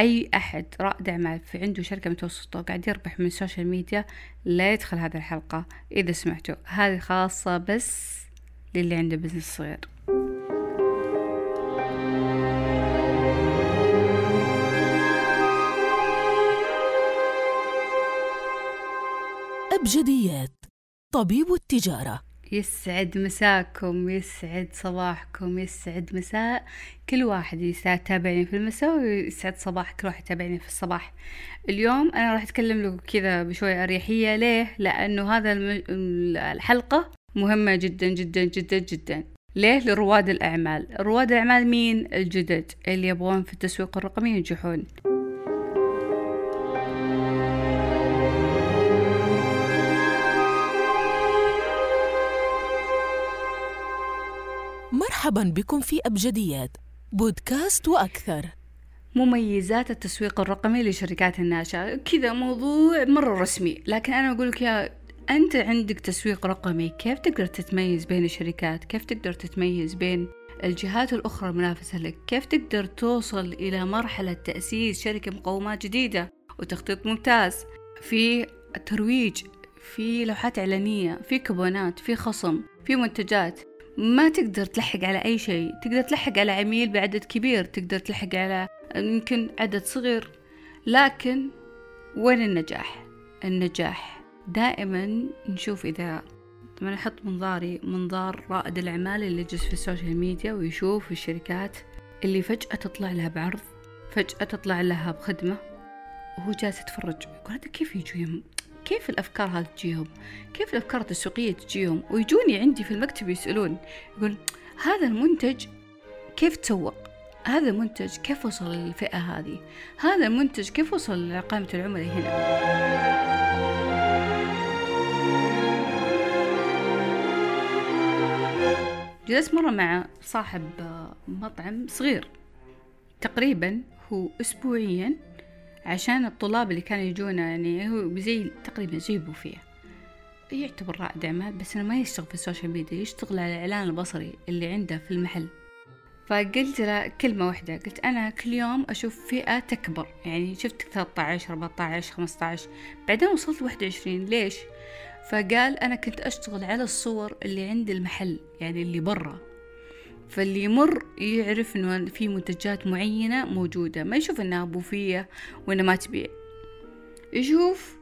أي أحد رائد أعمال في عنده شركة متوسطة وقاعد يربح من ال social media لا يدخل هذه الحلقة إذا سمعتوا. هذه خاصة بس للي عنده business صغير. أبجديات. طبيب التجارة. يسعد مساكم يسعد صباحكم يسعد مساء. كل واحد يتابعني في المساء ويسعد صباح كل واحد يتابعني في الصباح. اليوم أنا راح أتكلم لكم كذا بشوية أريحية. ليه؟ لأنه هذا. الحلقة مهمة جدا جدا جدا جدا. ليه؟ لرواد الأعمال. رواد الأعمال مين؟ الجدد. اللي يبغون في التسويق الرقمي ينجحون. مرحبا بكم في أبجديات. بودكاست وأكثر. مميزات التسويق الرقمي للشركات الناشئة. كذا موضوع مرة رسمي. لكن أنا أقول لك يا أنت عندك تسويق رقمي كيف تقدر تتميز بين الشركات؟ كيف تقدر تتميز بين الجهات الأخرى المنافسة لك؟ كيف تقدر توصل إلى مرحلة تأسيس شركة مقومات جديدة وتخطيط ممتاز؟ في ترويج في لوحات إعلانية في كوبونات في خصم في منتجات. ما تقدر تلحق على أي شيء. تقدر تلحق على عميل بعدد كبير تقدر تلحق على يمكن عدد صغير. لكن وين النجاح؟ النجاح دائما نشوف إذا لما أحط منظاري منظار رائد الأعمال اللي يجلس في ال social media ويشوف الشركات اللي فجأة تطلع لها بعرض فجأة تطلع لها بخدمة وهو جالس يتفرج. يقول هذا كيف يجوا كيف الأفكار هذه تجيهم؟ كيف الأفكار التسويقية تجيهم؟ ويجوني عندي في المكتب يسألون يقول هذا المنتج كيف تسوق؟ هذا المنتج كيف وصل للفئة هذه؟ هذا المنتج كيف وصل لقائمة العملاء هنا؟ جلست مرة مع صاحب مطعم صغير. تقريبا هو أسبوعيا عشان الطلاب اللي كانوا يجونا يعني هو زي تقريبا زي بوفيه. يعتبر رائد أعمال بس أنا ما يشتغل في ال social media يشتغل على الإعلان البصري اللي عنده في المحل. فقلت له كلمة واحدة قلت أنا كل يوم أشوف فئة تكبر. يعني شفت 13 14 15 بعدين وصلت 21 ليش؟ فقال أنا كنت أشتغل على الصور اللي عند المحل يعني اللي برا. فاللي يمر يعرف إنه في منتجات معينة موجودة. ما يشوف إنها بوفية وإنها ما تبيع. يشوف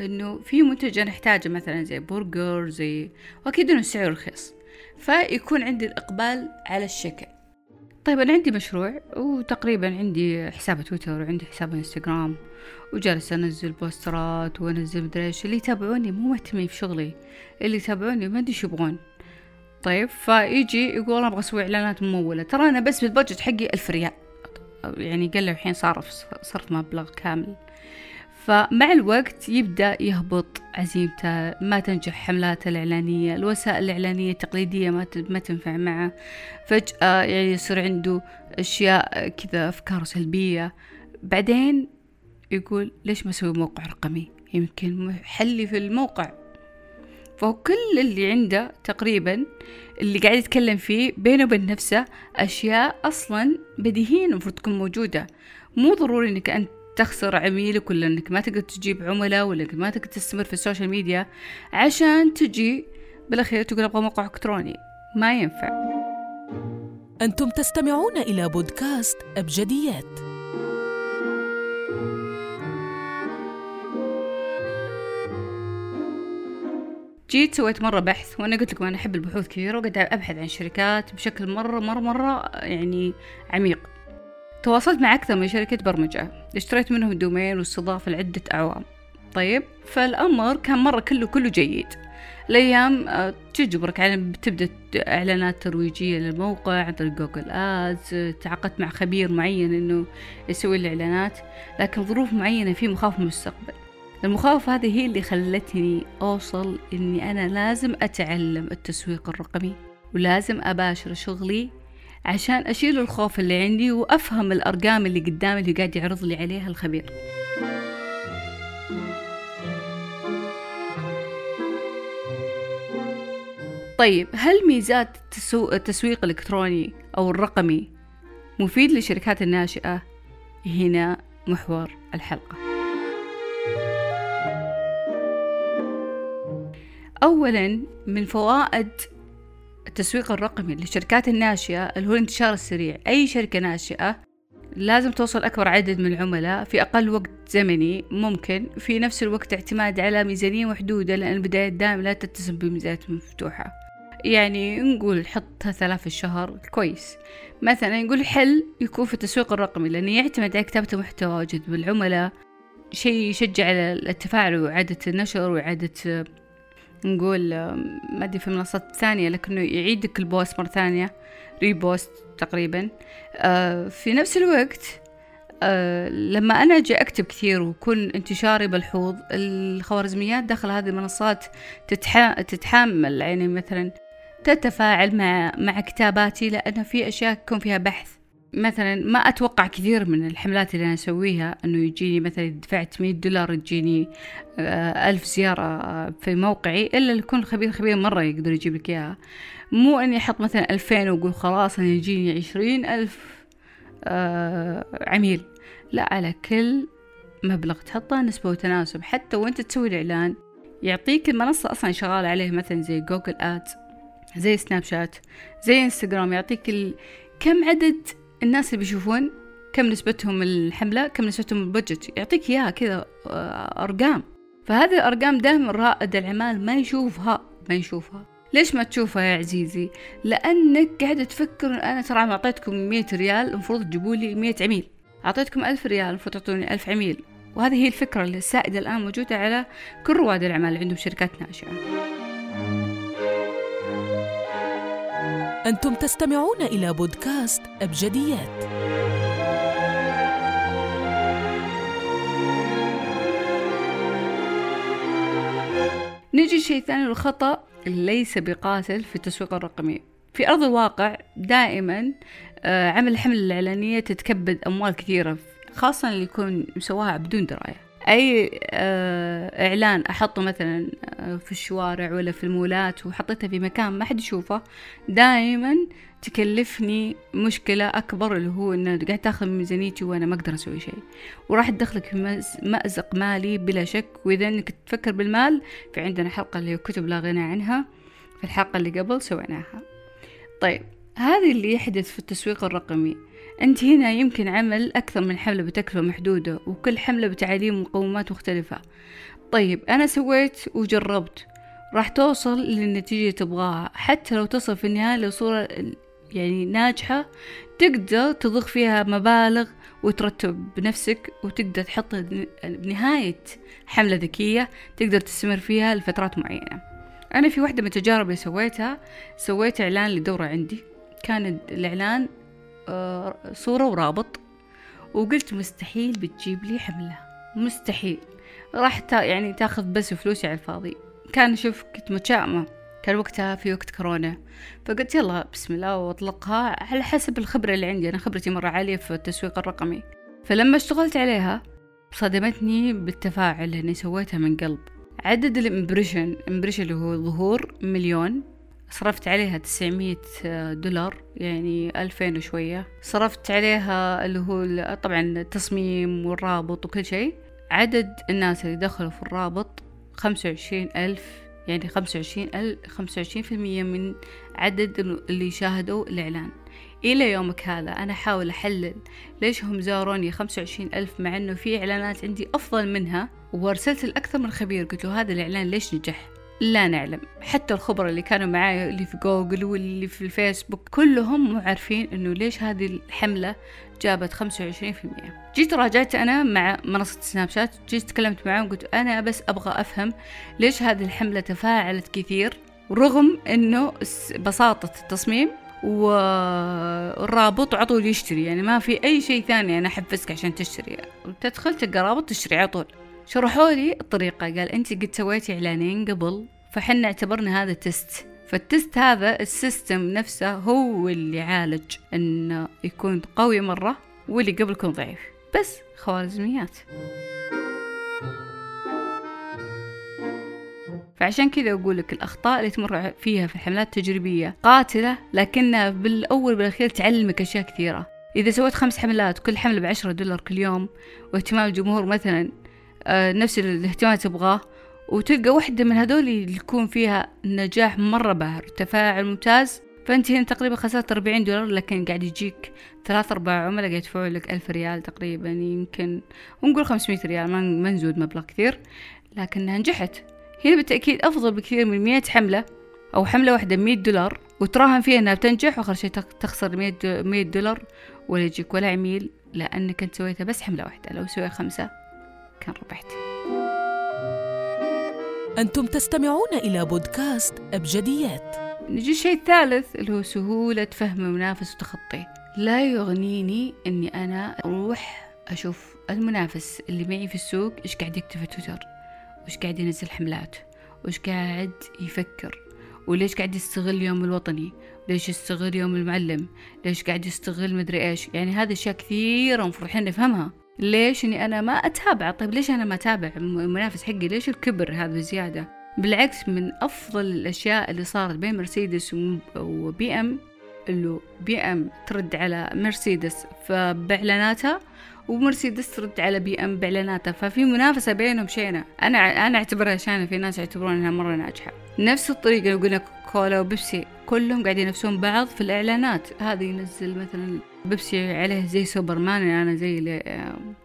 إنه في منتج أنا أحتاجه مثلا زي برجر زي واكيد إنه سعره رخيص. فيكون عندي الإقبال على الشكل. طيب أنا عندي مشروع وتقريبا عندي حساب تويتر وعندي حساب إنستغرام وجالس أنزل بوسترات وأنزل مدري إيش. اللي يتابعوني مو مهتمين في شغلي اللي يتابعوني ما أدري يبغون. طيب فيجي يقول أبغى أسوي إعلانات ممولة. ترى أنا بس بالبادجت حقي ألف ريال. يعني قال له الحين صرف صرف مبلغ كامل. فمع الوقت يبدأ يهبط عزيمته ما تنجح حملاته الإعلانية الوسائل الإعلانية التقليدية ما ما تنفع معه. فجأة يعني يصير عنده أشياء كذا أفكار سلبية. بعدين يقول ليش ما أسوي موقع رقمي؟ يمكن حلي في الموقع. فهو كل اللي عنده تقريبا اللي قاعد يتكلم فيه بينه وبين نفسه أشياء أصلا بديهية المفروض تكون موجودة. مو ضروري إنك أنت تخسر عميلك ولا إنك ما تقدر تجيب عملاء ولا إنك ما تقدر تستمر في ال social media عشان تجي بالأخير تقول أبغى موقع إلكتروني. ما ينفع. أنتم تستمعون إلى بودكاست أبجديات. جيت سويت مرة بحث وأنا قلت لكم أنا أحب البحوث كثيرة وقعدت أبحث عن شركات بشكل مرة مرة مرة يعني عميق. تواصلت مع أكثر من شركة برمجة اشتريت منهم domain واستضافة لعدة أعوام. طيب فالأمر كان مرة كله كله جيد. الأيام تجبرك على تبدأ إعلانات ترويجية للموقع عن طريق Google Ads تعاقدت مع خبير معين إنه يسوي الإعلانات لكن ظروف معينة في مخاوف المستقبل. المخاوف هذه هي اللي خلتني أوصل إني أنا لازم أتعلم التسويق الرقمي ولازم أباشر شغلي عشان أشيل الخوف اللي عندي وأفهم الأرقام اللي قدامي اللي قاعد يعرض لي عليها الخبير طيب هل ميزات التسويق الإلكتروني أو الرقمي مفيد للشركات الناشئة؟ هنا محور الحلقة أولا من فوائد التسويق الرقمي للشركات الناشئة اللي هو الانتشار السريع أي شركة ناشئة لازم توصل أكبر عدد من العملاء في أقل وقت زمني ممكن في نفس الوقت اعتماد على ميزانية محدودة لأن البدايات دائما لا تتسم بميزانيات مفتوحة. يعني نقول حط ثلاث في الشهر كويس. مثلا نقول حل يكون في التسويق الرقمي لأنه يعتمد على كتابة المحتوى جذب العملاء شيء يشجع على التفاعل وإعادة النشر وإعادة نقول ما أدري في منصات ثانية لكنه يعيدك ال post مرة ثانية repost تقريبا. آه في نفس الوقت آه لما أنا أجي أكتب كثير ويكون انتشاري ملحوظ الخوارزميات داخل هذه المنصات تتحا... تتحمل. يعني مثلا تتفاعل مع مع كتاباتي لأن في أشياء يكون فيها بحث مثلا ما أتوقع كثير من الحملات اللي أنا أسويها أنه يجيني مثلا دفعت مية دولار تجيني آه، ألف زيارة في موقعي إلا اللي يكون خبير خبير مرة يقدر يجيب لك إياها. مو إني أحط مثلا ألفين وأقول خلاص أنا يجيني عشرين ألف آه، عميل. لا على كل مبلغ تحطه نسبة وتناسب. حتى وانت تسوي الإعلان يعطيك المنصة أصلا شغالة عليه مثلا زي جوجل آدز زي سناب شات زي انستغرام يعطيك ال... كم عدد الناس اللي بيشوفون كم نسبتهم الحملة كم نسبتهم البجت يعطيك إياها كذا آه، أرقام. فهذه الأرقام دائما رائد الأعمال ما يشوفها ما يشوفها. ليش ما تشوفها يا عزيزي؟ لأنك قاعد تفكر أنا ترى أعطيتكم مية ريال المفروض تجيبوا لي مية عميل. أعطيتكم ألف ريال المفروض تعطوني ألف عميل. وهذه هي الفكرة السائدة الآن موجودة على كل رواد الأعمال اللي عندهم شركات ناشئة أنتم تستمعون إلى بودكاست أبجديات. نجي شيء ثاني الخطأ ليس بقاتل في التسويق الرقمي. في أرض الواقع دائما آه، عمل الحملة الإعلانية تتكبد أموال كثيرة خاصة اللي يكون مسواها بدون دراية. أي آه، إعلان أحطه مثلا آه، في الشوارع ولا في المولات وحطيته في مكان ما حد يشوفه دائما تكلفني مشكلة أكبر اللي هو إنه قاعد تاخذ من ميزانيتي وأنا ما أقدر أسوي شيء. وراح تدخلك في مأزق مالي بلا شك. وإذا إنك تفكر بالمال في عندنا حلقة اللي هي كتب لا غنى عنها في الحلقة اللي قبل سويناها. طيب. هذه اللي يحدث في التسويق الرقمي. أنت هنا يمكن عمل أكثر من حملة بتكلفة محدودة وكل حملة بتعاليم ومقومات مختلفة. طيب أنا سويت وجربت. راح توصل للنتيجة تبغاها. حتى لو تصل في النهاية لصورة يعني ناجحة تقدر تضخ فيها مبالغ وترتب بنفسك وتقدر تحط بنهاية حملة ذكية تقدر تستمر فيها لفترات معينة. أنا في واحدة من التجارب اللي سويتها سويت إعلان لدورة عندي. كان الإعلان آه، صورة ورابط وقلت مستحيل بتجيب لي حملة. مستحيل. راح يعني تاخذ بس فلوسي على الفاضي. كان شوف كنت متشائمة. كان وقتها في وقت كورونا. فقلت يلا بسم الله واطلقها على حسب الخبرة اللي عندي. أنا خبرتي مرة عالية في التسويق الرقمي. فلما اشتغلت عليها صدمتني بالتفاعل لأني سويتها من قلب. عدد ال impression impression اللي هو ظهور مليون صرفت عليها تسعمية دولار يعني ألفين وشوية. صرفت عليها اللي هو طبعا التصميم والرابط وكل شيء. عدد الناس اللي دخلوا في الرابط خمسة وعشرين ألف يعني خمسة وعشرين ألف خمسة وعشرين في المية من عدد اللي شاهدوا الإعلان. إلى يومك هذا أنا أحاول أحلل ليش هم زاروني خمسة وعشرين ألف مع أنه في إعلانات عندي أفضل منها وأرسلت لأكثر من خبير. قلت له هذا الإعلان ليش نجح؟ لا نعلم. حتى الخبراء اللي كانوا معاي اللي في جوجل واللي في الفيسبوك كلهم مو عارفين إنه ليش هذه الحملة جابت خمسة وعشرين في المية. جيت راجعت أنا مع منصة سناب شات جيت تكلمت معاهم قلت أنا بس أبغى أفهم ليش هذه الحملة تفاعلت كثير رغم أنه بساطة التصميم والرابط على طول يشتري. يعني ما في أي شيء ثاني أنا أحفزك عشان تشتري. تدخل تلقى رابط تشتري على طول. شرحوا لي الطريقة. قال أنت قد سويتي إعلانين قبل فحنا اعتبرنا هذا test فال test هذا ال system نفسه هو اللي عالج إنه يكون قوي مرة واللي قبل يكون ضعيف. بس خوارزميات. فعشان كذا أقول لك الأخطاء اللي تمر فيها في الحملات التجريبية قاتلة لكنها بالأول بالأخير تعلمك أشياء كثيرة. إذا سويت خمس حملات كل حملة بعشرة دولار كل يوم واهتمام الجمهور مثلا نفس الاهتمام تبغاه. وتلقى واحدة من هذول اللي يكون فيها نجاح مرة باهر. تفاعل ممتاز. فأنت هنا تقريبا خسرت أربعين دولار لكن قاعد يجيك ثلاث أربع عملاء قاعد يدفعوا لك ألف ريال تقريبا يمكن ونقول خمسمية ريال ما نزود مبلغ كثير. لكنها نجحت. هنا بالتأكيد أفضل بكثير من مية حملة أو حملة واحدة مية دولار. وتراهن فيها إنها بتنجح وآخر شيء تخسر مية دولار ولا يجيك ولا عميل لأنك أنت سويتها بس حملة واحدة. لو سويت خمسة كان ربحت. أنتم تستمعون إلى بودكاست أبجديات. نجي الشيء الثالث اللي هو سهولة فهم المنافس وتخطيه لا يغنيني أني أنا أروح أشوف المنافس اللي معي في السوق إيش قاعد يكتب في تويتر وإيش قاعد ينزل حملات وإيش قاعد يفكر وليش قاعد يستغل اليوم الوطني ليش يستغل يوم المعلم ليش قاعد يستغل مدري إيش. يعني هذه أشياء كثيرة المفروض نفهمها. ليش إني أنا ما أتابع؟ طيب ليش أنا ما أتابع المنافس حقي؟ ليش الكبر هذا زيادة؟ بالعكس من أفضل الأشياء اللي صارت بين مرسيدس و BM اللي BM ترد على مرسيدس باعلاناتها ومرسيدس ترد على BM باعلاناتها ففي منافسة بينهم شينة؟ أنا أنا أعتبرها شينة في ناس يعتبرون إنها مرة ناجحة. نفس الطريقة لو قلنا كولا وبيبسي كلهم قاعدين ينافسون بعض في الإعلانات. هذا ينزل مثلا بيبسي عليه زي سوبرمان يعني أنا زي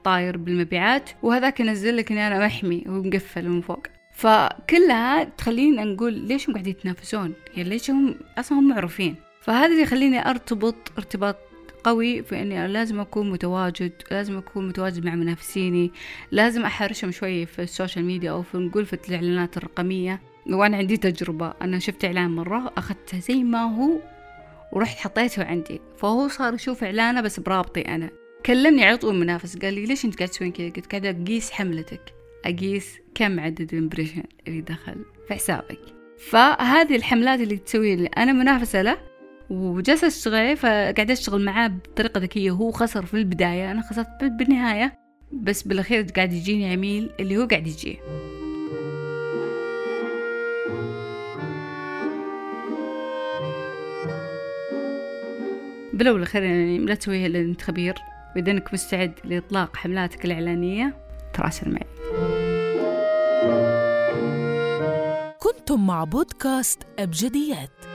طاير بالمبيعات وهذاك ينزل لك إني أنا محمي ومقفل من فوق. فكلها تخلينا نقول ليش هم قاعدين يتنافسون؟ يعني ليش هم أصلا هم معروفين؟ فهذا اللي يخليني أرتبط ارتباط قوي في إني لازم أكون متواجد لازم أكون متواجد مع منافسيني لازم أحرشهم شوي في ال social media أو في نقول في الإعلانات الرقمية. وأنا عندي تجربة أنا شفت إعلان مرة أخذته زي ما هو ورحت حطيته عندي. فهو صار يشوف إعلانه بس برابطي أنا. كلمني على طول منافس قال لي ليش أنت قاعد تسوين كذا؟ قلت قاعدة أقيس حملتك. أقيس كم عدد ال impression اللي دخل في حسابك. فهذه الحملات اللي تسوي لي أنا منافسة له وجالسة اشتغل فقاعد اشتغل معاه بطريقة ذكية هو خسر في البداية. أنا خسرت بالنهاية بس بالأخير قاعد يجيني عميل اللي هو قاعد يجيه بالأول والأخير يعني لا تسويها إلا أنت خبير وإذا أنك مستعد لإطلاق حملاتك الإعلانية تراسل معي. كنتم مع بودكاست أبجديات.